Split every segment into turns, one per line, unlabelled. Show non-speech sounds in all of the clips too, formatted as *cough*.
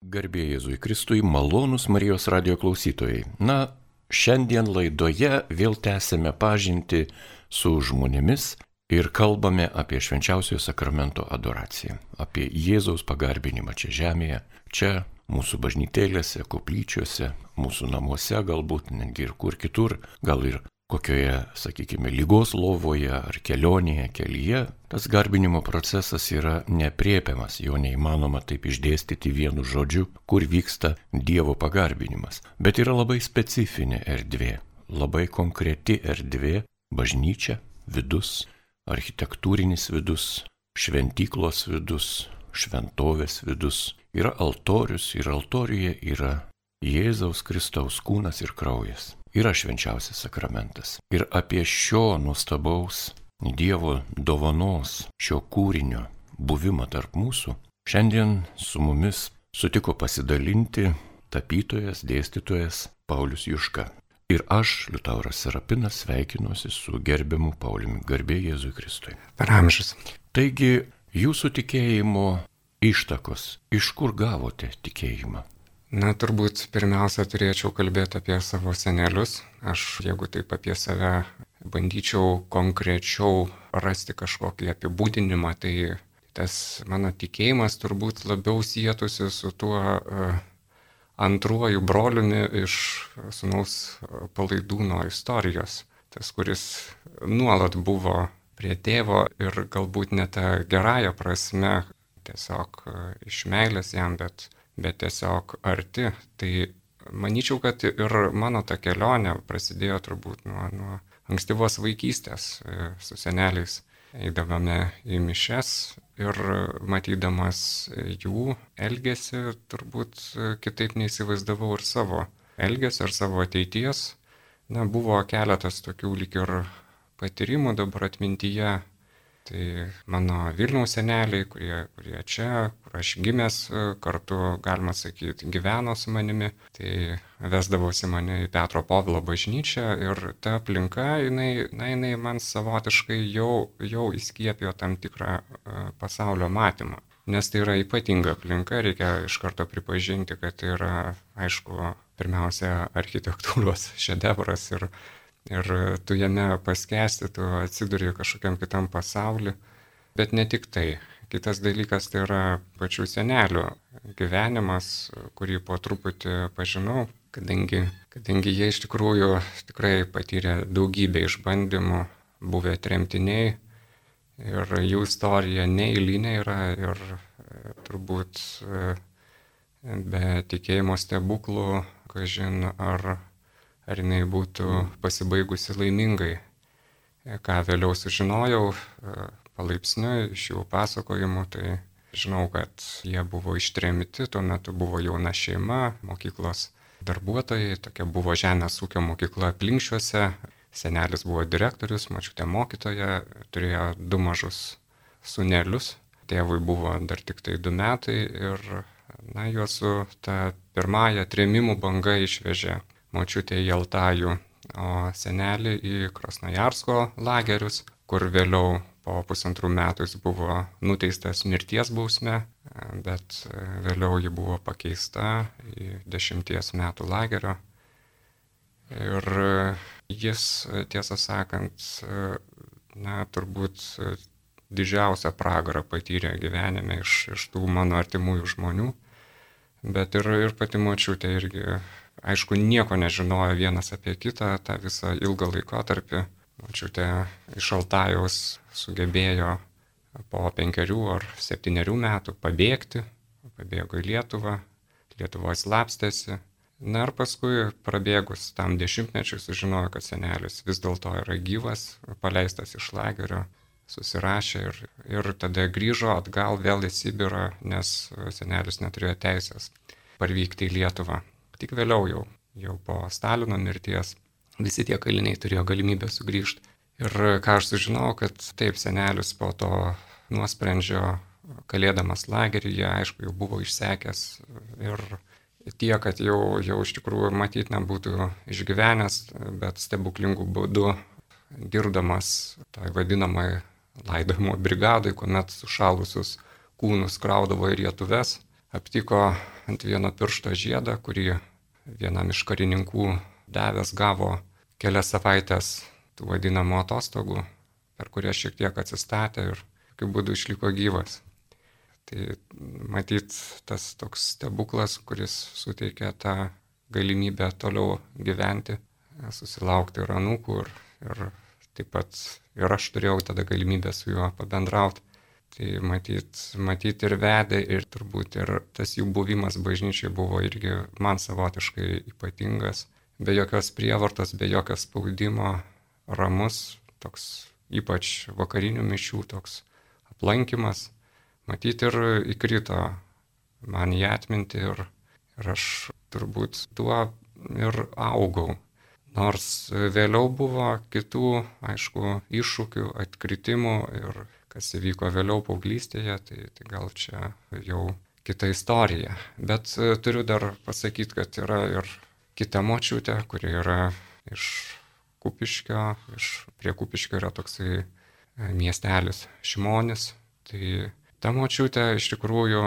Garbė Jėzui Kristui, malonus Marijos radio klausytojai. Na, šiandien laidoje vėl tęsime pažinti su žmonėmis ir kalbame apie švenčiausiojo sakramento adoraciją, apie Jėzaus pagarbinimą čia žemėje, čia mūsų bažnytėlėse, koplyčiose, mūsų namuose galbūt, netgi ir kur kitur, gal ir kokioje, sakykime, lygos lovoje ar kelionėje, kelyje, tas garbinimo procesas yra nepriepiamas, jo neįmanoma taip išdėstyti vienu žodžiu, kur vyksta Dievo pagarbinimas. Bet yra labai specifinė erdvė, labai konkreti erdvė - bažnyčia, vidus, architektūrinis vidus, šventyklos vidus, šventovės vidus. Yra altorius ir altoriuje yra Jėzaus Kristaus kūnas ir kraujas yra švenčiausias sakramentas. Ir apie šio nuostabaus Dievo dovanos, šio kūrinio buvimą tarp mūsų, šiandien su mumis sutiko pasidalinti tapytojas, dėstytojas Paulius Juška. Ir aš, Liutauras Serapinas, sveikinuosi su gerbiamu Pauliumi, garbė Jėzui Kristui.
Per amžius.
Taigi, jūsų tikėjimo ištakos, iš kur gavote tikėjimą?
Na, turbūt pirmiausia turėčiau kalbėti apie savo senelius. Aš, jeigu taip apie save bandyčiau konkrečiau rasti kažkokį apibūdinimą, tai tas mano tikėjimas turbūt labiau sėtusi su tuo uh, antruoju broliumi iš sunaus palaidūno istorijos. Tas, kuris nuolat buvo prie tėvo ir galbūt ne tą gerąją prasme, tiesiog uh, iš meilės jam, bet bet tiesiog arti. Tai manyčiau, kad ir mano ta kelionė prasidėjo turbūt nuo, nuo ankstyvos vaikystės e, su seneliais. Eidavome į mišes ir matydamas jų elgesį, turbūt kitaip neįsivaizdavau ir savo elgesio ir savo ateities. Na, buvo keletas tokių lik ir patyrimų dabar atmintyje, Tai mano Vilniaus seneliai, kurie, kurie čia, kur aš gimęs, kartu, galima sakyti, gyveno su manimi, tai vesdavosi mane į Petro Povilo bažnyčią ir ta aplinka, jinai, na, jinai man savotiškai jau, jau įskiepijo tam tikrą pasaulio matymą. Nes tai yra ypatinga aplinka, reikia iš karto pripažinti, kad tai yra, aišku, pirmiausia, architektūros šedevras ir ir tu jame paskesti, tu atsiduri kažkokiam kitam pasauliu. Bet ne tik tai. Kitas dalykas tai yra pačių senelių gyvenimas, kurį po truputį pažinau, kadangi, kadangi jie iš tikrųjų tikrai patyrė daugybę išbandymų, buvę tremtiniai ir jų istorija neįlinė yra ir e, turbūt e, be tikėjimo stebuklų, kažin ar ar jinai būtų pasibaigusi laimingai. Ką vėliau sužinojau e, palaipsniui iš jų pasakojimų, tai žinau, kad jie buvo ištremti, tuo metu buvo jauna šeima, mokyklos darbuotojai, tokia buvo žemės ūkio mokykla aplinkščiuose, senelis buvo direktorius, mačiutė mokytoja, turėjo du mažus sunelius, tėvui buvo dar tik tai du metai ir na, juos su ta pirmąją trėmimų banga išvežė močiutė į Altajų, o senelį į Krasnojarsko lagerius, kur vėliau po pusantrų metų jis buvo nuteistas mirties bausme, bet vėliau ji buvo pakeista į dešimties metų lagerio. Ir jis, tiesą sakant, na, turbūt didžiausią pragarą patyrė gyvenime iš, iš tų mano artimųjų žmonių, bet ir, ir pati močiutė irgi aišku, nieko nežinojo vienas apie kitą tą visą ilgą laikotarpį. Mačiutė iš Altajaus sugebėjo po penkerių ar septyniarių metų pabėgti, pabėgo į Lietuvą, Lietuvoje slapstėsi. Na ir paskui prabėgus tam dešimtmečiui sužinojo, kad senelis vis dėlto yra gyvas, paleistas iš lagerio, susirašė ir, ir tada grįžo atgal vėl į Sibirą, nes senelis neturėjo teisės parvykti į Lietuvą. Tik vėliau jau, jau po Stalino mirties, visi tie kaliniai turėjo galimybę sugrįžti. Ir ką aš sužinojau, kad taip senelis po to nuosprendžio, kalėdamas lageryje, aišku, jau buvo išsekęs ir tie, kad jau, jau iš tikrųjų matyt nebūtų išgyvenęs, bet stebuklingų būdų dirbdamas tai vadinamai laidojimo brigadai, kuomet sušalusius kūnus kraudavo į lietuves, aptiko ant vieno piršto žiedą, kurį vienam iš karininkų davęs gavo kelias savaitės tų vadinamų atostogų, per kurias šiek tiek atsistatė ir tokiu būdu išliko gyvas. Tai matyt, tas toks stebuklas, kuris suteikia tą galimybę toliau gyventi, susilaukti ir anūkų ir, ir taip pat ir aš turėjau tada galimybę su juo pabendrauti. Tai matyt, matyt ir vedė, ir turbūt ir tas jų buvimas bažnyčiai buvo irgi man savotiškai ypatingas, be jokios prievartos, be jokio spaudimo, ramus, toks ypač vakarinių mišių toks aplankimas, matyt ir įkrito man į atmintį ir, ir aš turbūt tuo ir augau. Nors vėliau buvo kitų, aišku, iššūkių, atkritimų ir kas įvyko vėliau paauglystėje, tai, tai gal čia jau kita istorija. Bet e, turiu dar pasakyti, kad yra ir kita močiutė, kuri yra iš Kupiškio, iš, prie Kupiškio yra toksai e, miestelis Šimonis. Tai ta močiutė iš tikrųjų,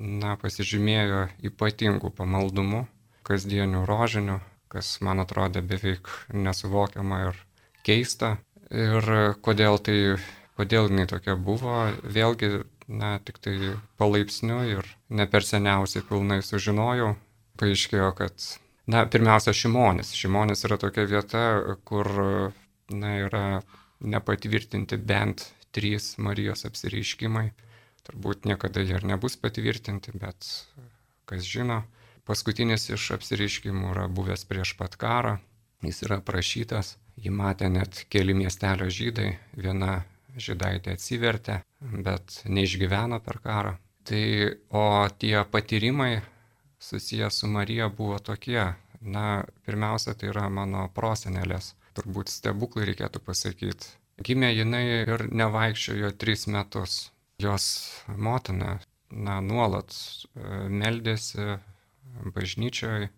na, pasižymėjo ypatingų pamaldumų, kasdienių rožinių, kas man atrodė beveik nesuvokiama ir keista. Ir kodėl tai, kodėl jinai tokia buvo, vėlgi, na, tik tai palaipsniui ir ne per seniausiai pilnai sužinojau, paaiškėjo, kad, na, pirmiausia, Šimonis. Šimonis yra tokia vieta, kur, na, yra nepatvirtinti bent trys Marijos apsireiškimai. Turbūt niekada jie ir nebus patvirtinti, bet kas žino. Paskutinis iš apsireiškimų yra buvęs prieš pat karą. Jis yra prašytas, jį matė net keli miestelio žydai, viena žydaitė atsivertė, bet neišgyveno per karą. Tai o tie patyrimai susijęs su Marija buvo tokie, na, pirmiausia, tai yra mano prosenelės, turbūt stebuklai reikėtų pasakyti. Gimė jinai ir nevaikščiojo tris metus. Jos motina, na, nuolat e, meldėsi, bažnyčioje.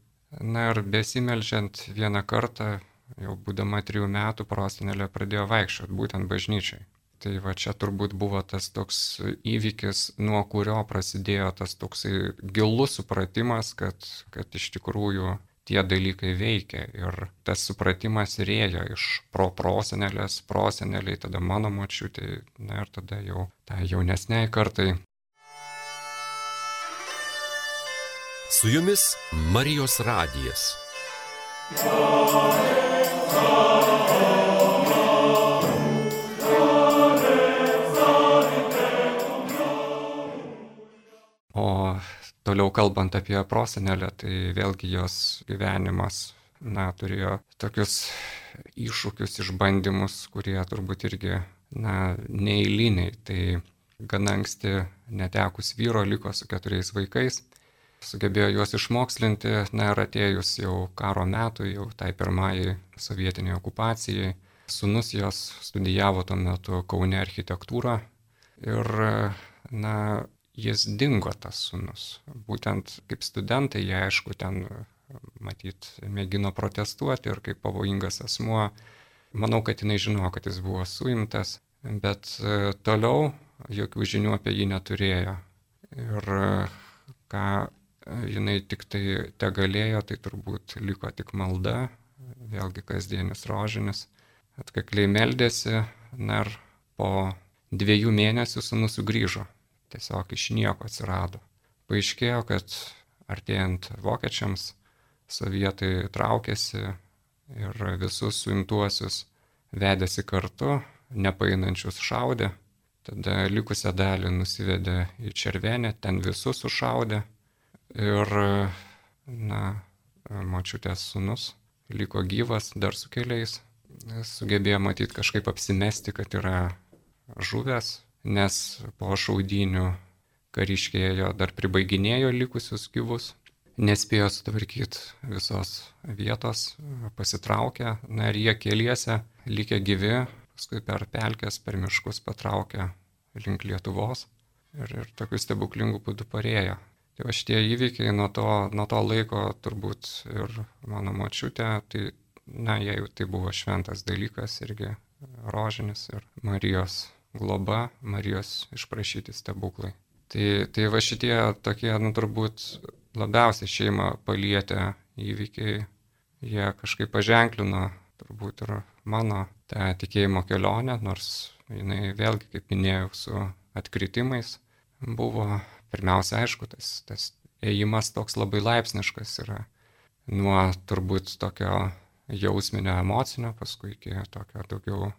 Na ir besimeldžiant vieną kartą, jau būdama trijų metų, prosenelė pradėjo vaikščioti būtent bažnyčiai. Tai va čia turbūt buvo tas toks įvykis, nuo kurio prasidėjo tas toksai gilus supratimas, kad, kad iš tikrųjų tie dalykai veikia. Ir tas supratimas rėjo iš pro prosenelės, proseneliai, tada mano močiutė, na ir tada jau tai jaunesniai kartai.
Su jumis Marijos radijas.
O toliau kalbant apie prosenelę, tai vėlgi jos gyvenimas, na, turėjo tokius iššūkius, išbandymus, kurie turbūt irgi, na, neįliniai. Tai gana anksti netekus vyro liko su keturiais vaikais sugebėjo juos išmokslinti, na ir atėjus jau karo metui, jau tai pirmajai sovietiniai okupacijai, sunus jos studijavo tuo metu Kaune architektūrą ir, na, jis dingo tas sunus. Būtent kaip studentai, jie aišku ten, matyt, mėgino protestuoti ir kaip pavojingas asmuo. Manau, kad jinai žinojo, kad jis buvo suimtas, bet toliau jokių žinių apie jį neturėjo. Ir ką jinai tik tai te galėjo, tai turbūt liko tik malda, vėlgi kasdienis rožinis. Atkakliai meldėsi, na ir po dviejų mėnesių sunus sugrįžo, tiesiog iš nieko atsirado. Paaiškėjo, kad artėjant vokiečiams, sovietai traukėsi ir visus suimtuosius vedėsi kartu, nepainančius šaudė, tada likusią dalį nusivedė į Červenę, ten visus sušaudė. Ir, na, močiutės sunus liko gyvas dar su keliais, sugebėjo matyti kažkaip apsimesti, kad yra žuvęs, nes po šaudinių kariškėjo dar pribaiginėjo likusius gyvus, nespėjo sutvarkyti visos vietos, pasitraukė, na ir jie keliese likę gyvi, paskui per pelkes, per miškus patraukė link Lietuvos ir, ir tokiu stebuklingu būdu parėjo. Tai va šitie įvykiai nuo to, nuo to laiko turbūt ir mano močiutė, tai, na, jai tai buvo šventas dalykas irgi rožinis ir Marijos globa, Marijos išprašyti stebuklai. Tai, tai va šitie tokie, nu turbūt labiausiai šeimą palietę įvykiai, jie kažkaip paženklino turbūt ir mano tą tikėjimo kelionę, nors jinai vėlgi, kaip minėjau, su atkritimais buvo pirmiausia, aišku, tas, tas ėjimas toks labai laipsniškas yra nuo turbūt tokio jausminio, emocinio, paskui iki tokio daugiau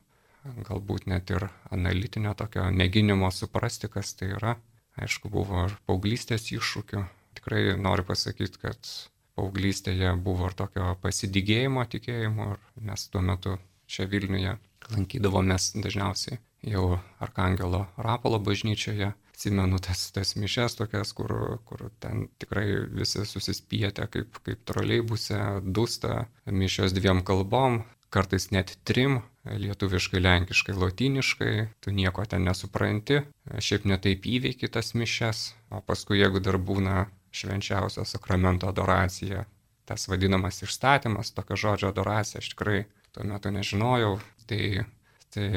galbūt net ir analitinio tokio mėginimo suprasti, kas tai yra. Aišku, buvo ir paauglystės iššūkių. Tikrai noriu pasakyti, kad paauglystėje buvo ir tokio pasidygėjimo tikėjimo ir mes tuo metu čia Vilniuje lankydavomės dažniausiai jau Arkangelo Rapolo bažnyčioje. Atsimenu tas, tas mišes tokias, kur, kur ten tikrai visi susispietę kaip, kaip troleibuse, dusta, mišios dviem kalbom, kartais net trim - lietuviškai, lenkiškai, lotyniškai, tu nieko ten nesupranti, šiaip netaip įveiki tas mišes, o paskui jeigu dar būna švenčiausio sakramento adoracija, tas vadinamas išstatymas, tokio žodžio adoracija, aš tikrai tuo metu nežinojau, tai, tai,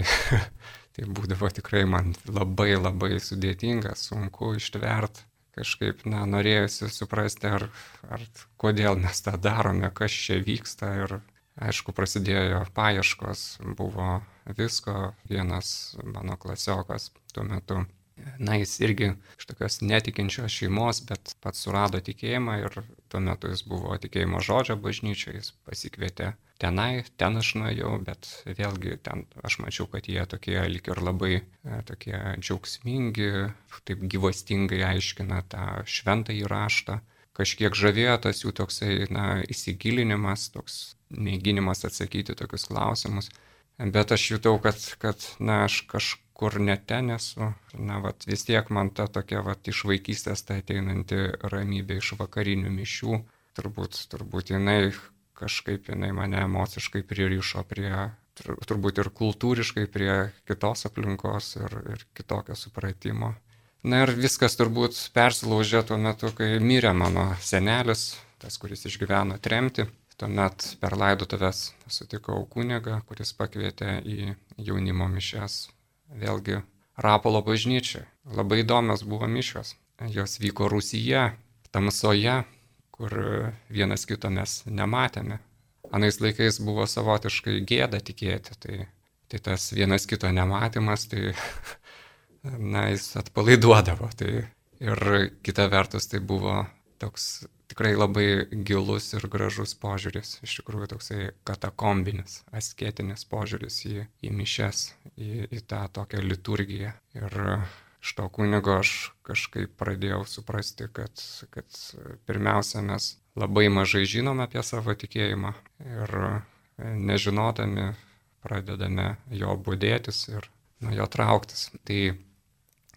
*laughs* tai būdavo tikrai man labai labai sudėtinga, sunku ištvert kažkaip, na, norėjusi suprasti, ar, ar kodėl mes tą darome, kas čia vyksta ir Aišku, prasidėjo paieškos, buvo visko, vienas mano klasiokas tuo metu. Na, jis irgi iš tokios netikinčios šeimos, bet pats surado tikėjimą ir tuo metu jis buvo tikėjimo žodžio bažnyčioje, jis pasikvietė tenai, ten aš nuėjau, bet vėlgi ten aš mačiau, kad jie tokie lik ir labai e, tokie džiaugsmingi, taip gyvastingai aiškina tą šventą įraštą kažkiek žavėjo tas jų toksai, na, įsigilinimas, toks mėginimas atsakyti tokius klausimus. Bet aš jutau, kad, kad na, aš kažkur ne ten esu. Na, vat, vis tiek man ta tokia, vat, iš vaikystės ta ateinanti ramybė iš vakarinių mišių, turbūt, turbūt jinai kažkaip jinai mane emociškai pririšo prie, turbūt ir kultūriškai prie kitos aplinkos ir, ir kitokio supratimo. Na ir viskas turbūt persilaužė tuo metu, kai mirė mano senelis, tas, kuris išgyveno tremti. Tuomet per laidotuvės sutikau kunigą, kuris pakvietė į jaunimo mišes. Vėlgi Rapolo bažnyčia. Labai įdomios buvo mišios. Jos vyko Rusija, tamsoje, kur vienas kito mes nematėme. Anais laikais buvo savotiškai gėda tikėti, tai, tai tas vienas kito nematymas, tai *laughs* na, jis atpalaiduodavo. Tai ir kita vertus tai buvo toks tikrai labai gilus ir gražus požiūris, iš tikrųjų toksai katakombinis, asketinis požiūris į, į mišes, į, į tą tokią liturgiją. Ir iš to kunigo aš kažkaip pradėjau suprasti, kad, kad pirmiausia mes labai mažai žinome apie savo tikėjimą ir nežinodami pradedame jo būdėtis ir nuo jo trauktis. Tai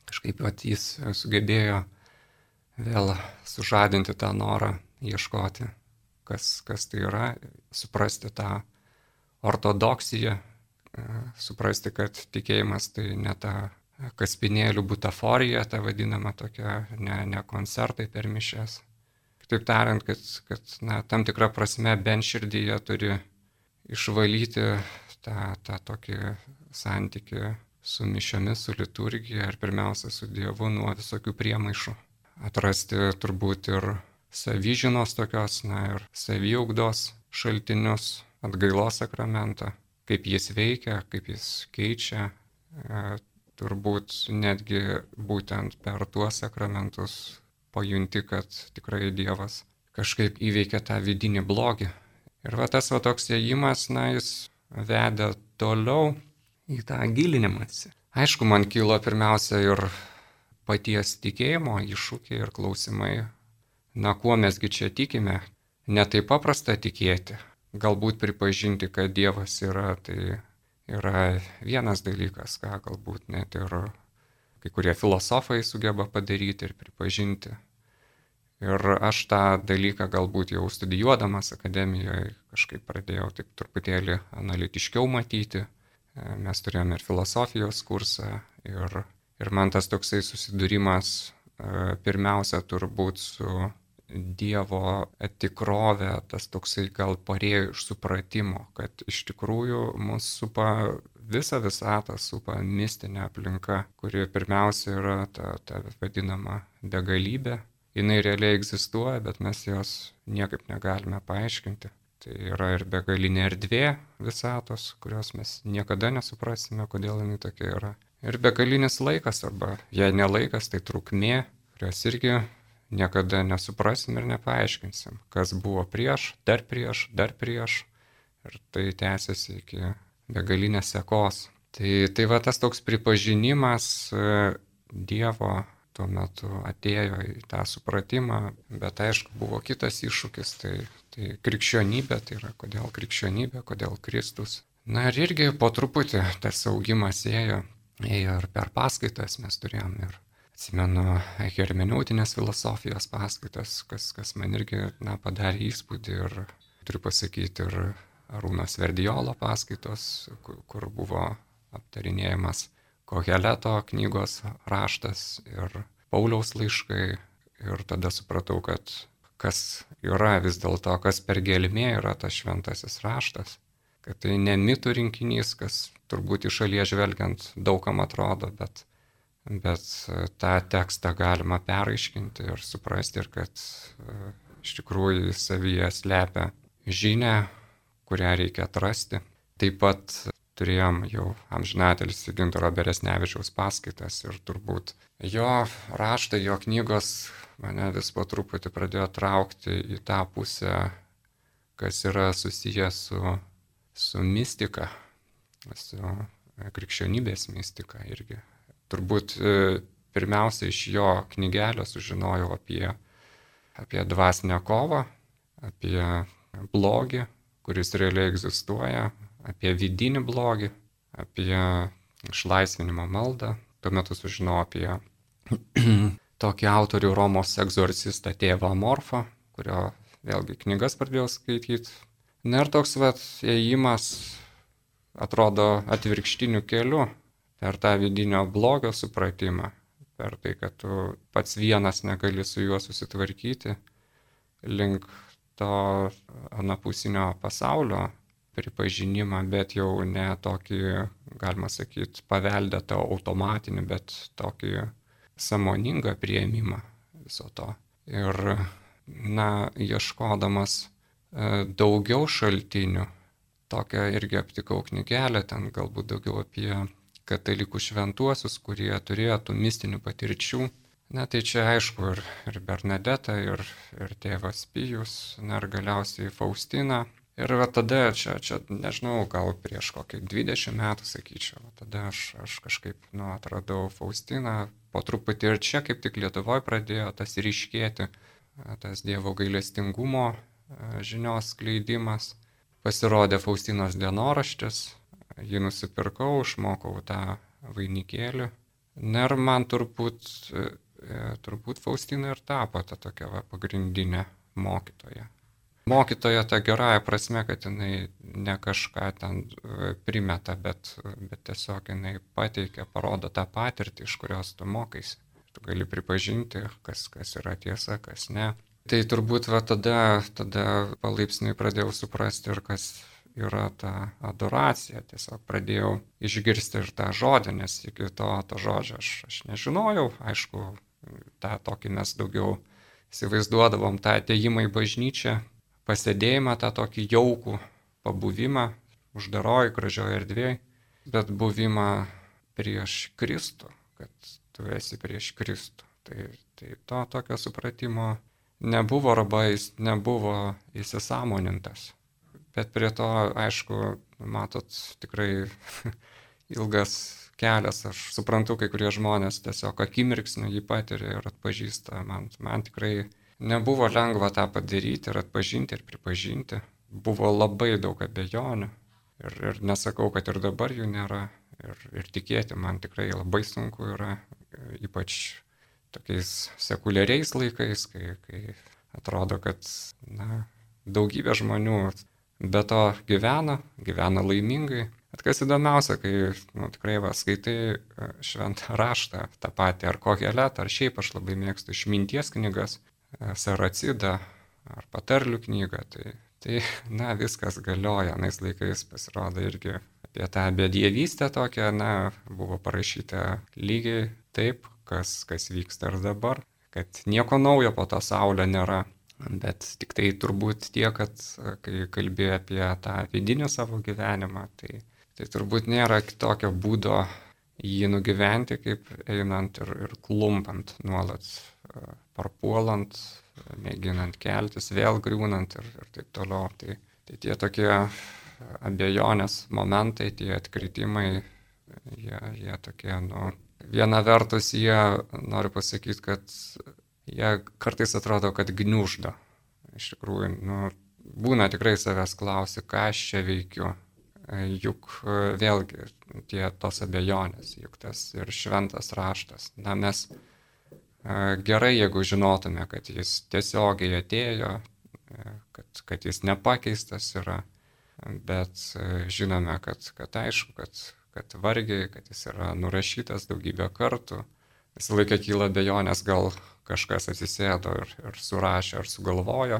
kažkaip pat jis sugebėjo vėl sužadinti tą norą ieškoti, kas, kas tai yra, suprasti tą ortodoksiją, suprasti, kad tikėjimas tai ne ta kaspinėlių butaforija, ta vadinama tokia, ne, ne koncertai per mišes. Kitaip tariant, kad, kad na, tam tikrą prasme bent širdyje turi išvalyti tą, tą tokį santykių su mišiomis, su liturgija ir pirmiausia su Dievu nuo visokių priemaišų. Atrasti turbūt ir savyžinos tokios, na ir saviaugdos šaltinius, atgailos sakramentą, kaip jis veikia, kaip jis keičia, e, turbūt netgi būtent per tuos sakramentus pajunti, kad tikrai Dievas kažkaip įveikia tą vidinį blogį. Ir va tas va toks ėjimas, na, jis vedė toliau į tą gilinimąsi. Aišku, man kilo pirmiausia ir paties tikėjimo iššūkiai ir klausimai, na kuo mesgi čia tikime, netai paprasta tikėti. Galbūt pripažinti, kad Dievas yra, tai yra vienas dalykas, ką galbūt net ir kai kurie filosofai sugeba padaryti ir pripažinti. Ir aš tą dalyką galbūt jau studijuodamas akademijoje kažkaip pradėjau taip truputėlį analitiškiau matyti mes turėjome ir filosofijos kursą ir, ir man tas toksai susidūrimas e, pirmiausia turbūt su Dievo tikrovė, tas toksai gal parėjo iš supratimo, kad iš tikrųjų mus supa visą visatą, supa mistinė aplinka, kuri pirmiausia yra ta, ta vadinama begalybė, jinai realiai egzistuoja, bet mes jos niekaip negalime paaiškinti. Tai yra ir begalinė erdvė visatos, kurios mes niekada nesuprasime, kodėl jinai tokia yra. Ir begalinis laikas, arba jei ne laikas, tai trukmė, kurios irgi niekada nesuprasim ir nepaaiškinsim, kas buvo prieš, dar prieš, dar prieš. Ir tai tęsiasi iki begalinės sekos. Tai, tai va tas toks pripažinimas e, Dievo tuo metu atėjo į tą supratimą, bet aišku, buvo kitas iššūkis, tai, tai krikščionybė, tai yra kodėl krikščionybė, kodėl Kristus. Na ir irgi po truputį tas augimas ėjo ir per paskaitas mes turėjom ir atsimenu hermeneutinės filosofijos paskaitas, kas, kas man irgi na, padarė įspūdį ir turiu pasakyti ir Arūnas Verdiolo paskaitos, kur, kur buvo aptarinėjimas Koheleto knygos raštas ir Pauliaus laiškai. Ir tada supratau, kad kas yra vis dėlto, kas per gelmė yra tas šventasis raštas. Kad tai ne mitų rinkinys, kas turbūt iš šalies žvelgiant daugam atrodo, bet, bet tą tekstą galima peraiškinti ir suprasti, ir kad e, iš tikrųjų savyje slepia žinę, kurią reikia atrasti. Taip pat turėjom jau amžinatelis Gintaro Beresnevičiaus paskaitas ir turbūt jo raštai, jo knygos mane vis po truputį pradėjo traukti į tą pusę, kas yra susijęs su, su mistika, su krikščionybės mistika irgi. Turbūt e, pirmiausia iš jo knygelio sužinojau apie, apie dvasinę kovą, apie blogį, kuris realiai egzistuoja, apie vidinį blogį, apie išlaisvinimo maldą. Tuo metu sužinojau apie *clears throat* tokį autorių Romos egzorcistą tėvą Amorfą, kurio vėlgi knygas pradėjau skaityti. Na ir toks vat ėjimas atrodo atvirkštiniu keliu per tą vidinio blogio supratimą, per tai, kad tu pats vienas negali su juo susitvarkyti, link to anapusinio pasaulio pripažinimą, bet jau ne tokį, galima sakyti, paveldėtą automatinį, bet tokį samoningą prieimimą viso to. Ir, na, ieškodamas e, daugiau šaltinių, tokią irgi aptikau knygelę, ten galbūt daugiau apie katalikų šventuosius, kurie turėjo tų mistinių patirčių. Na tai čia aišku ir, ir Bernadeta, ir, ir tėvas Pijus, na ir galiausiai Faustina, Ir va tada, čia, čia nežinau, gal prieš kokį 20 metų, sakyčiau, tada aš, aš kažkaip, nu, atradau Faustiną, po truputį ir čia kaip tik Lietuvoje pradėjo tas ryškėti, tas Dievo gailestingumo žinios skleidimas. Pasirodė Faustinos dienoraštis, jį nusipirkau, išmokau tą vainikėlį. Na ir man turbūt, e, turbūt Faustina ir tapo ta tokia va, pagrindinė mokytoja mokytoja ta gerąją prasme, kad jinai ne kažką ten e, primeta, bet, bet tiesiog jinai pateikia, parodo tą patirtį, iš kurios tu mokais. Tu gali pripažinti, kas, kas yra tiesa, kas ne. Tai turbūt va tada, tada palaipsniui pradėjau suprasti ir kas yra ta adoracija. Tiesiog pradėjau išgirsti ir tą žodį, nes iki to, to žodžio aš, aš nežinojau. Aišku, tą tokį mes daugiau įsivaizduodavom tą ateimą į bažnyčią, pasėdėjimą, tą tokį jaukų pabuvimą, uždaroj, gražioj erdvėje, bet buvimą prieš Kristų, kad tu esi prieš Kristų. Tai, tai to tokio supratimo nebuvo arba jis nebuvo įsisamonintas. Bet prie to, aišku, matot, tikrai *laughs* ilgas kelias, aš suprantu, kai kurie žmonės tiesiog akimirksniu jį patiria ir atpažįsta. Man, man tikrai Nebuvo lengva tą padaryti ir atpažinti ir pripažinti. Buvo labai daug abejonių. Ir, ir nesakau, kad ir dabar jų nėra. Ir, ir tikėti man tikrai labai sunku yra, ypač tokiais sekuliariais laikais, kai, kai atrodo, kad na, daugybė žmonių be to gyvena, gyvena laimingai. Bet kas įdomiausia, kai nu, tikrai va, skaitai e, šventą raštą, tą patį ar kokią letą, ar šiaip aš labai mėgstu išminties knygas, Saracidą ar patarlių knygą. Tai, tai, na, viskas galioja, nais laikais pasirodo irgi apie tą bedievystę tokią, na, buvo parašyta lygiai taip, kas, kas vyksta ir dabar, kad nieko naujo po tą saulę nėra. Bet tik tai turbūt tie, kad kai kalbėjai apie tą vidinį savo gyvenimą, tai, tai turbūt nėra kitokio būdo jį nugyventi, kaip einant ir, ir klumpant nuolat, parpuolant, mėginant keltis, vėl griūnant ir, ir taip toliau. Tai, tai tie tokie abejonės momentai, tie atkritimai, jie, jie tokie, nu, viena vertus jie, noriu pasakyti, kad jie kartais atrodo, kad gniuždo. Iš tikrųjų, nu, būna tikrai savęs klausi, ką aš čia veikiu. Juk vėlgi tie tos abejonės, juk tas ir šventas raštas. Na mes gerai, jeigu žinotume, kad jis tiesiogiai atėjo, kad, kad jis nepakeistas yra, bet žinome, kad, kad aišku, kad kad vargiai, kad jis yra nurašytas daugybę kartų. Visą laiką kyla bejonės, gal kažkas atsisėdo ir, ir surašė ar sugalvojo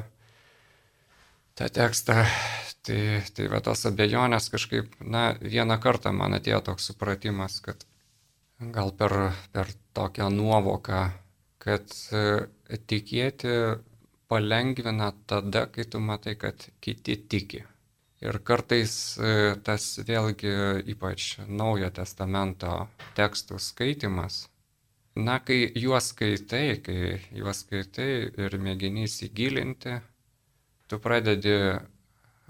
tą tekstą. Tai, tai va tos abejonės kažkaip, na, vieną kartą man atėjo toks supratimas, kad gal per, per tokią nuovoką, kad e, tikėti palengvina tada, kai tu matai, kad kiti tiki. Ir kartais e, tas vėlgi ypač naujo testamento tekstų skaitimas, na, kai juos skaitai, kai juos skaitai ir mėgini įsigilinti, tu pradedi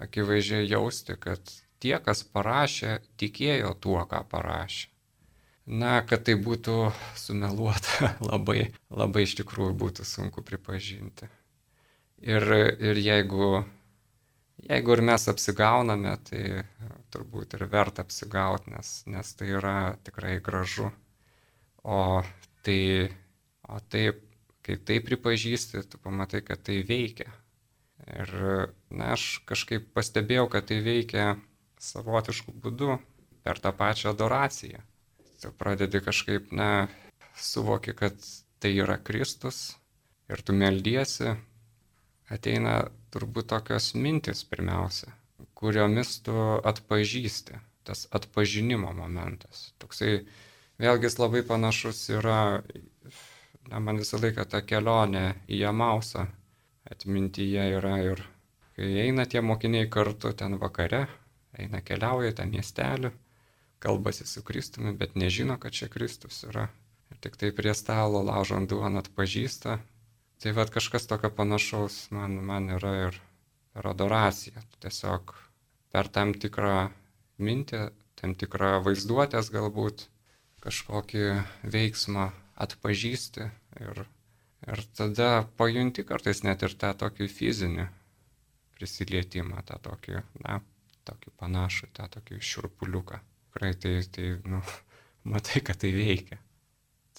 akivaizdžiai jausti, kad tie, kas parašė, tikėjo tuo, ką parašė. Na, kad tai būtų sumeluota, *laughs* labai, labai iš tikrųjų būtų sunku pripažinti. Ir, ir jeigu Jeigu ir mes apsigauname, tai turbūt ir verta apsigauti, nes, nes tai yra tikrai gražu. O tai, o taip, kai tai pripažįsti, tu pamatai, kad tai veikia. Ir na, aš kažkaip pastebėjau, kad tai veikia savotiškų būdų per tą pačią adoraciją. Tu pradedi kažkaip, na, suvoki, kad tai yra Kristus ir tu meldiesi, ateina turbūt tokios mintis pirmiausia, kuriomis tu atpažįsti, tas atpažinimo momentas. Toksai, vėlgi jis labai panašus yra, na, man visą laiką ta kelionė į Jamausą atmintyje yra ir kai eina tie mokiniai kartu ten vakare, eina keliauja tą miestelį, kalbasi su Kristumi, bet nežino, kad čia Kristus yra. Ir tik tai prie stalo laužant duoną atpažįsta, Tai vad kažkas tokio panašaus man, man yra ir per adoraciją. Tiesiog per tam tikrą mintį, tam tikrą vaizduotės galbūt kažkokį veiksmą atpažįsti ir, ir tada pajunti kartais net ir tą tokį fizinį prisilietimą, tą tokį, na, tokį panašų, tą tokį šurpuliuką. Tikrai tai, tai nu, *laughs* matai, kad tai veikia.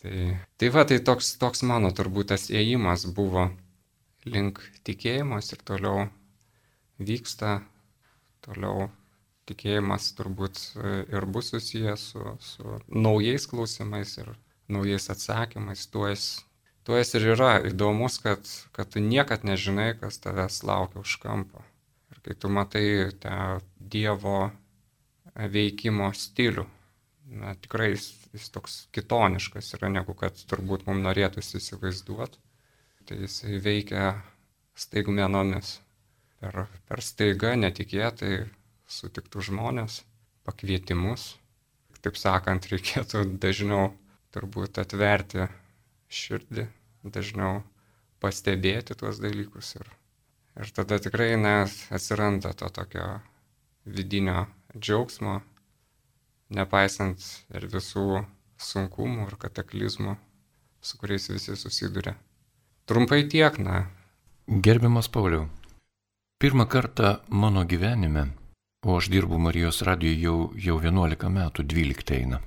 Tai, tai va, tai toks, toks mano turbūt tas ėjimas buvo link tikėjimas ir toliau vyksta, toliau tikėjimas turbūt e, ir bus susijęs su, su naujais klausimais ir naujais atsakymais. Tuo jis, tuo jis ir yra įdomus, kad, kad tu niekad nežinai, kas tavęs laukia už kampo. Ir kai tu matai tą Dievo veikimo stilių, na, tikrai jis, jis toks kitoniškas yra, negu kad turbūt mums norėtųsi įsivaizduoti. Tai jisai veikia staigmenomis. Per, per staigą netikėtai sutiktų žmonės, pakvietimus. Taip sakant, reikėtų dažniau turbūt atverti širdį, dažniau pastebėti tuos dalykus ir, ir tada tikrai nes atsiranda to tokio vidinio džiaugsmo, nepaisant ir visų sunkumų ir kataklizmų, su kuriais visi susiduria. Trumpai tiek, na.
Gerbiamas Pauliau, pirmą kartą mano gyvenime, o aš dirbu Marijos radijoje jau, jau 11 metų, 12 eina,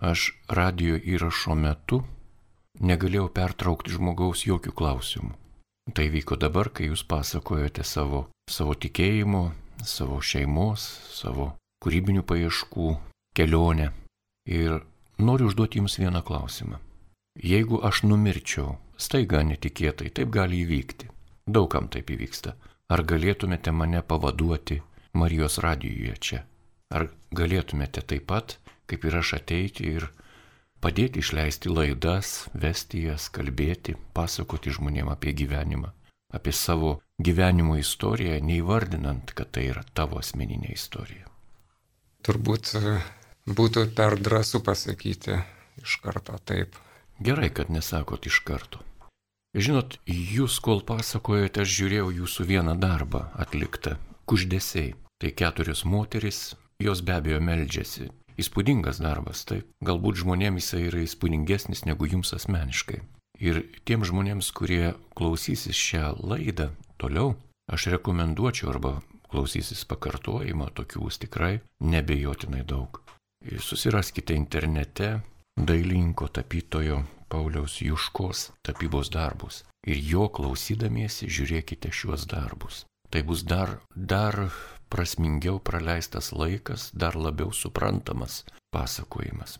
aš radijo įrašo metu negalėjau pertraukti žmogaus jokių klausimų. Tai vyko dabar, kai jūs pasakojote savo, savo tikėjimo, savo šeimos, savo kūrybinių paieškų kelionę. Ir noriu užduoti Jums vieną klausimą. Jeigu aš numirčiau, staiga netikėtai, taip gali įvykti. Daugam taip įvyksta. Ar galėtumėte mane pavaduoti Marijos radijoje čia? Ar galėtumėte taip pat, kaip ir aš ateiti ir padėti išleisti laidas, vesti jas, kalbėti, pasakoti žmonėm apie gyvenimą, apie savo gyvenimo istoriją, neįvardinant, kad tai yra tavo asmeninė istorija.
Turbūt būtų per drąsų pasakyti iš karto taip.
Gerai, kad nesakot iš karto. Žinot, jūs kol pasakojate, aš žiūrėjau jūsų vieną darbą atliktą - kuždėsiai. Tai keturios moteris, jos be abejo meldžiasi. Įspūdingas darbas, taip. Galbūt žmonėms jisai yra įspūdingesnis negu jums asmeniškai. Ir tiem žmonėms, kurie klausysis šią laidą toliau, aš rekomenduočiau arba klausysis pakartojimo, tokių tikrai nebejotinai daug. Susiraskite internete dailinko tapytojo Pauliaus Juškos tapybos darbus ir jo klausydamiesi žiūrėkite šiuos darbus. Tai bus dar, dar prasmingiau praleistas laikas, dar labiau suprantamas pasakojimas.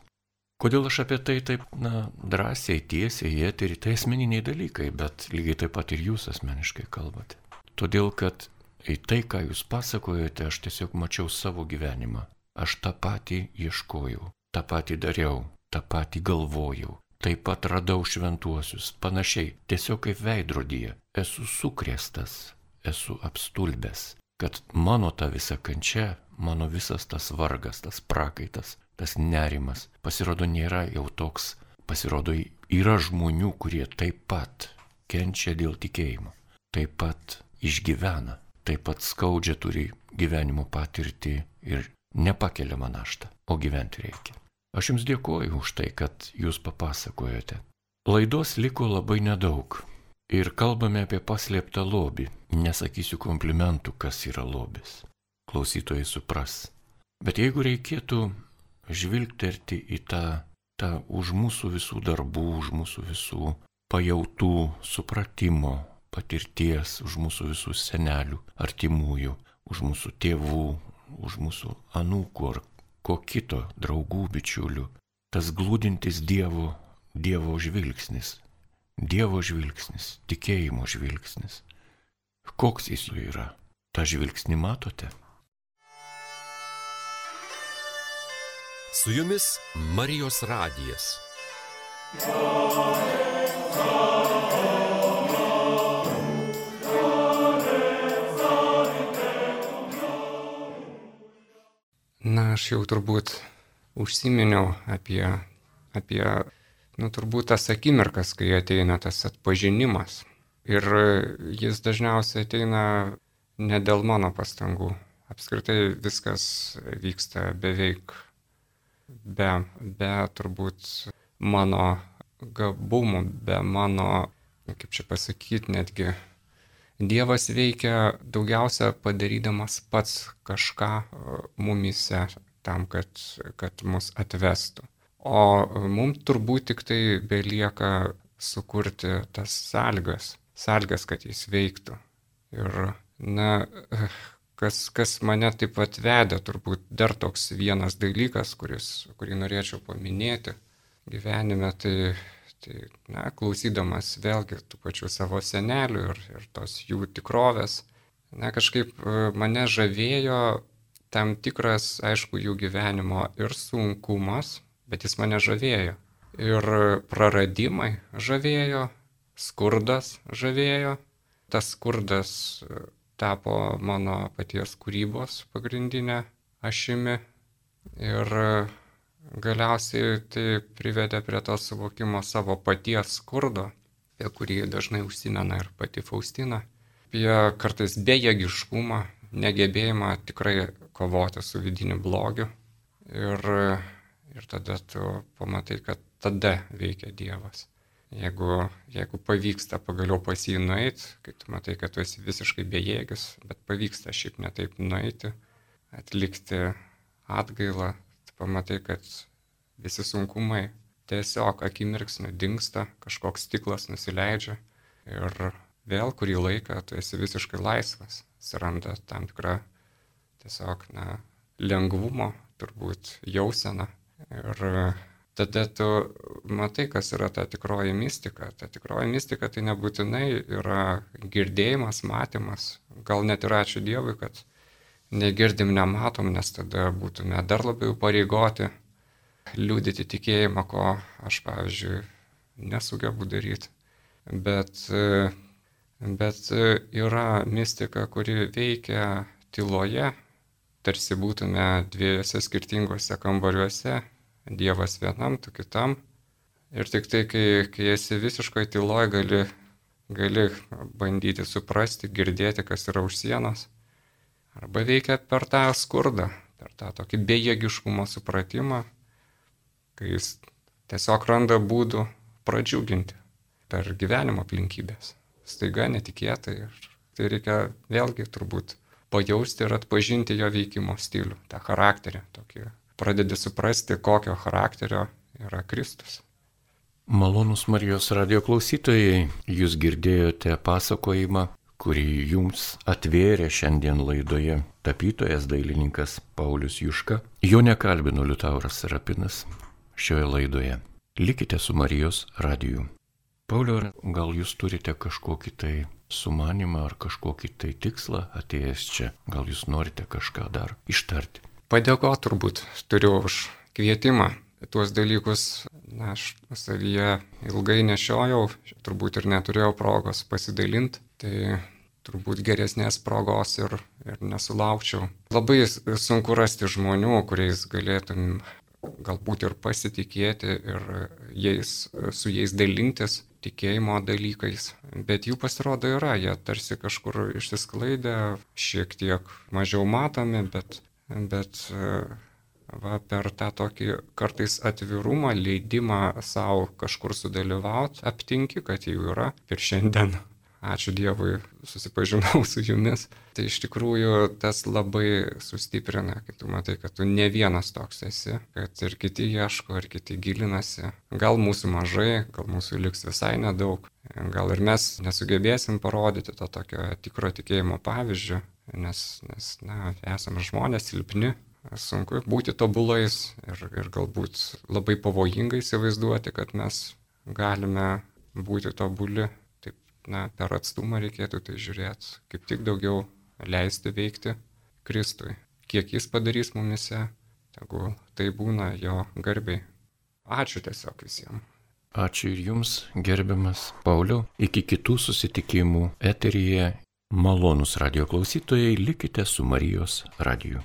Kodėl aš apie tai taip, na, drąsiai, tiesiai, į eterį, tai asmeniniai dalykai, bet lygiai taip pat ir jūs asmeniškai kalbate. Todėl, kad į tai, ką jūs pasakojate, aš tiesiog mačiau savo gyvenimą. Aš tą patį ieškojau, tą patį dariau, tą patį galvojau. Taip pat radau šventuosius, panašiai, tiesiog kaip veidrodyje. Esu sukrėstas, esu apstulbęs, kad mano ta visa kančia, mano visas tas vargas, tas prakaitas, tas nerimas, pasirodo nėra jau toks, pasirodo yra žmonių, kurie taip pat kenčia dėl tikėjimo, taip pat išgyvena, taip pat skaudžia turi gyvenimo patirtį ir nepakeliamą naštą, o gyventi reikia. Aš Jums dėkoju už tai, kad Jūs papasakojote. Laidos liko labai nedaug. Ir kalbame apie paslėptą lobį. Nesakysiu komplimentų, kas yra lobis. Klausytojai supras. Bet jeigu reikėtų žvilgterti į tą, tą už mūsų visų darbų, už mūsų visų pajautų, supratimo, patirties, už mūsų visų senelių, artimųjų, už mūsų tėvų, už mūsų anūkų ar ko kito, draugų, bičiulių, tas glūdintis Dievo, Dievo žvilgsnis, Dievo žvilgsnis, tikėjimo žvilgsnis. Koks jis yra? Ta žvilgsnį matote?
Su jumis Marijos radijas.
Na, aš jau turbūt užsiminiau apie, apie nu, turbūt tas akimirkas, kai ateina tas atpažinimas. Ir jis dažniausiai ateina ne dėl mano pastangų. Apskritai viskas vyksta beveik be, be turbūt mano gabumų, be mano, kaip čia pasakyti, netgi Dievas veikia daugiausia padarydamas pats kažką e, mumise tam, kad, kad mus atvestų. O mums turbūt tik tai belieka sukurti tas sąlygas, sąlygas, kad jis veiktų. Ir, na, kas, kas mane taip pat vedė, turbūt dar toks vienas dalykas, kuris, kurį norėčiau paminėti gyvenime, tai Tai, na, klausydamas vėlgi tų pačių savo senelių ir, ir tos jų tikrovės, na, kažkaip e, mane žavėjo tam tikras, aišku, jų gyvenimo ir sunkumas, bet jis mane žavėjo. Ir praradimai žavėjo, skurdas žavėjo. Tas skurdas tapo mano paties kūrybos pagrindinė ašimi. Ir Galiausiai tai privedė prie to suvokimo savo paties skurdo, apie kurį dažnai užsimena ir pati Faustina, apie kartais bejėgiškumą, negebėjimą tikrai kovoti su vidiniu blogiu. Ir, ir tada tu pamatai, kad tada veikia Dievas. Jeigu, jeigu pavyksta pagaliau pas jį nueiti, kai tu matai, kad tu esi visiškai bejėgis, bet pavyksta šiaip netaip nueiti, atlikti atgailą, pamatai, kad visi sunkumai tiesiog akimirksniu dinksta, kažkoks stiklas nusileidžia ir vėl kurį laiką tu esi visiškai laisvas, atsiranda tam tikra tiesiog na, lengvumo, turbūt jausena. Ir tada tu matai, kas yra ta tikroji mistika. Ta tikroji mistika tai nebūtinai yra girdėjimas, matymas, gal net ir ačiū Dievui, kad negirdim, nematom, nes tada būtume dar labiau pareigoti liūdėti tikėjimą, ko aš, pavyzdžiui, nesugebu daryti. Bet, bet yra mistika, kuri veikia tyloje, tarsi būtume dviejose skirtingose kambariuose, Dievas vienam, tu kitam. Ir tik tai, kai, kai esi visiškoje tyloje, gali, gali bandyti suprasti, girdėti, kas yra už sienos. Arba veikia per tą skurdą, per tą tokį bejėgiškumo supratimą, kai jis tiesiog randa būdų pradžiuginti per gyvenimo aplinkybės. Staiga netikėtai. Ir tai reikia vėlgi turbūt pajausti ir atpažinti jo veikimo stilių, tą charakterį. Tokį. Pradedi suprasti, kokio charakterio yra Kristus.
Malonus Marijos radio klausytojai, jūs girdėjote pasakojimą, kurį jums atvėrė šiandien laidoje tapytojas dailininkas Paulius Juška. Jo nekalbino Liutauras Serapinas šioje laidoje. Likite su Marijos radiju. Pauliu, gal jūs turite kažkokį tai sumanimą ar kažkokį tai tikslą atėjęs čia? Gal jūs norite kažką dar ištarti?
Padėko turbūt turiu už kvietimą. Tuos dalykus na, aš savyje ilgai nešiojau, turbūt ir neturėjau progos pasidalinti. Tai turbūt geresnės progos ir, ir nesulaukčiau. Labai sunku rasti žmonių, kuriais galėtum galbūt ir pasitikėti ir jais, su jais dalintis tikėjimo dalykais, bet jų pasirodo yra, jie tarsi kažkur išsisklaidę, šiek tiek mažiau matomi, bet, bet va, per tą tokį kartais atvirumą, leidimą savo kažkur sudalyvauti, aptinki, kad jų yra. Ir šiandien ačiū Dievui, susipažinau su jumis. Tai iš tikrųjų tas labai sustiprina, kai tu matai, kad tu ne vienas toks esi, kad ir kiti ieško, ir kiti gilinasi. Gal mūsų mažai, gal mūsų liks visai nedaug, gal ir mes nesugebėsim parodyti to tokio tikro tikėjimo pavyzdžio, nes, nes na, esame žmonės silpni, sunku būti tobulais ir, ir galbūt labai pavojingai įsivaizduoti, kad mes galime būti tobuli na, per atstumą reikėtų tai žiūrėti, kaip tik daugiau leisti veikti Kristui. Kiek jis padarys mumise, tegul tai būna jo garbiai. Ačiū tiesiog visiems.
Ačiū ir jums, gerbiamas Pauliau. Iki kitų susitikimų eteryje. Malonus radio klausytojai, likite su Marijos radiju.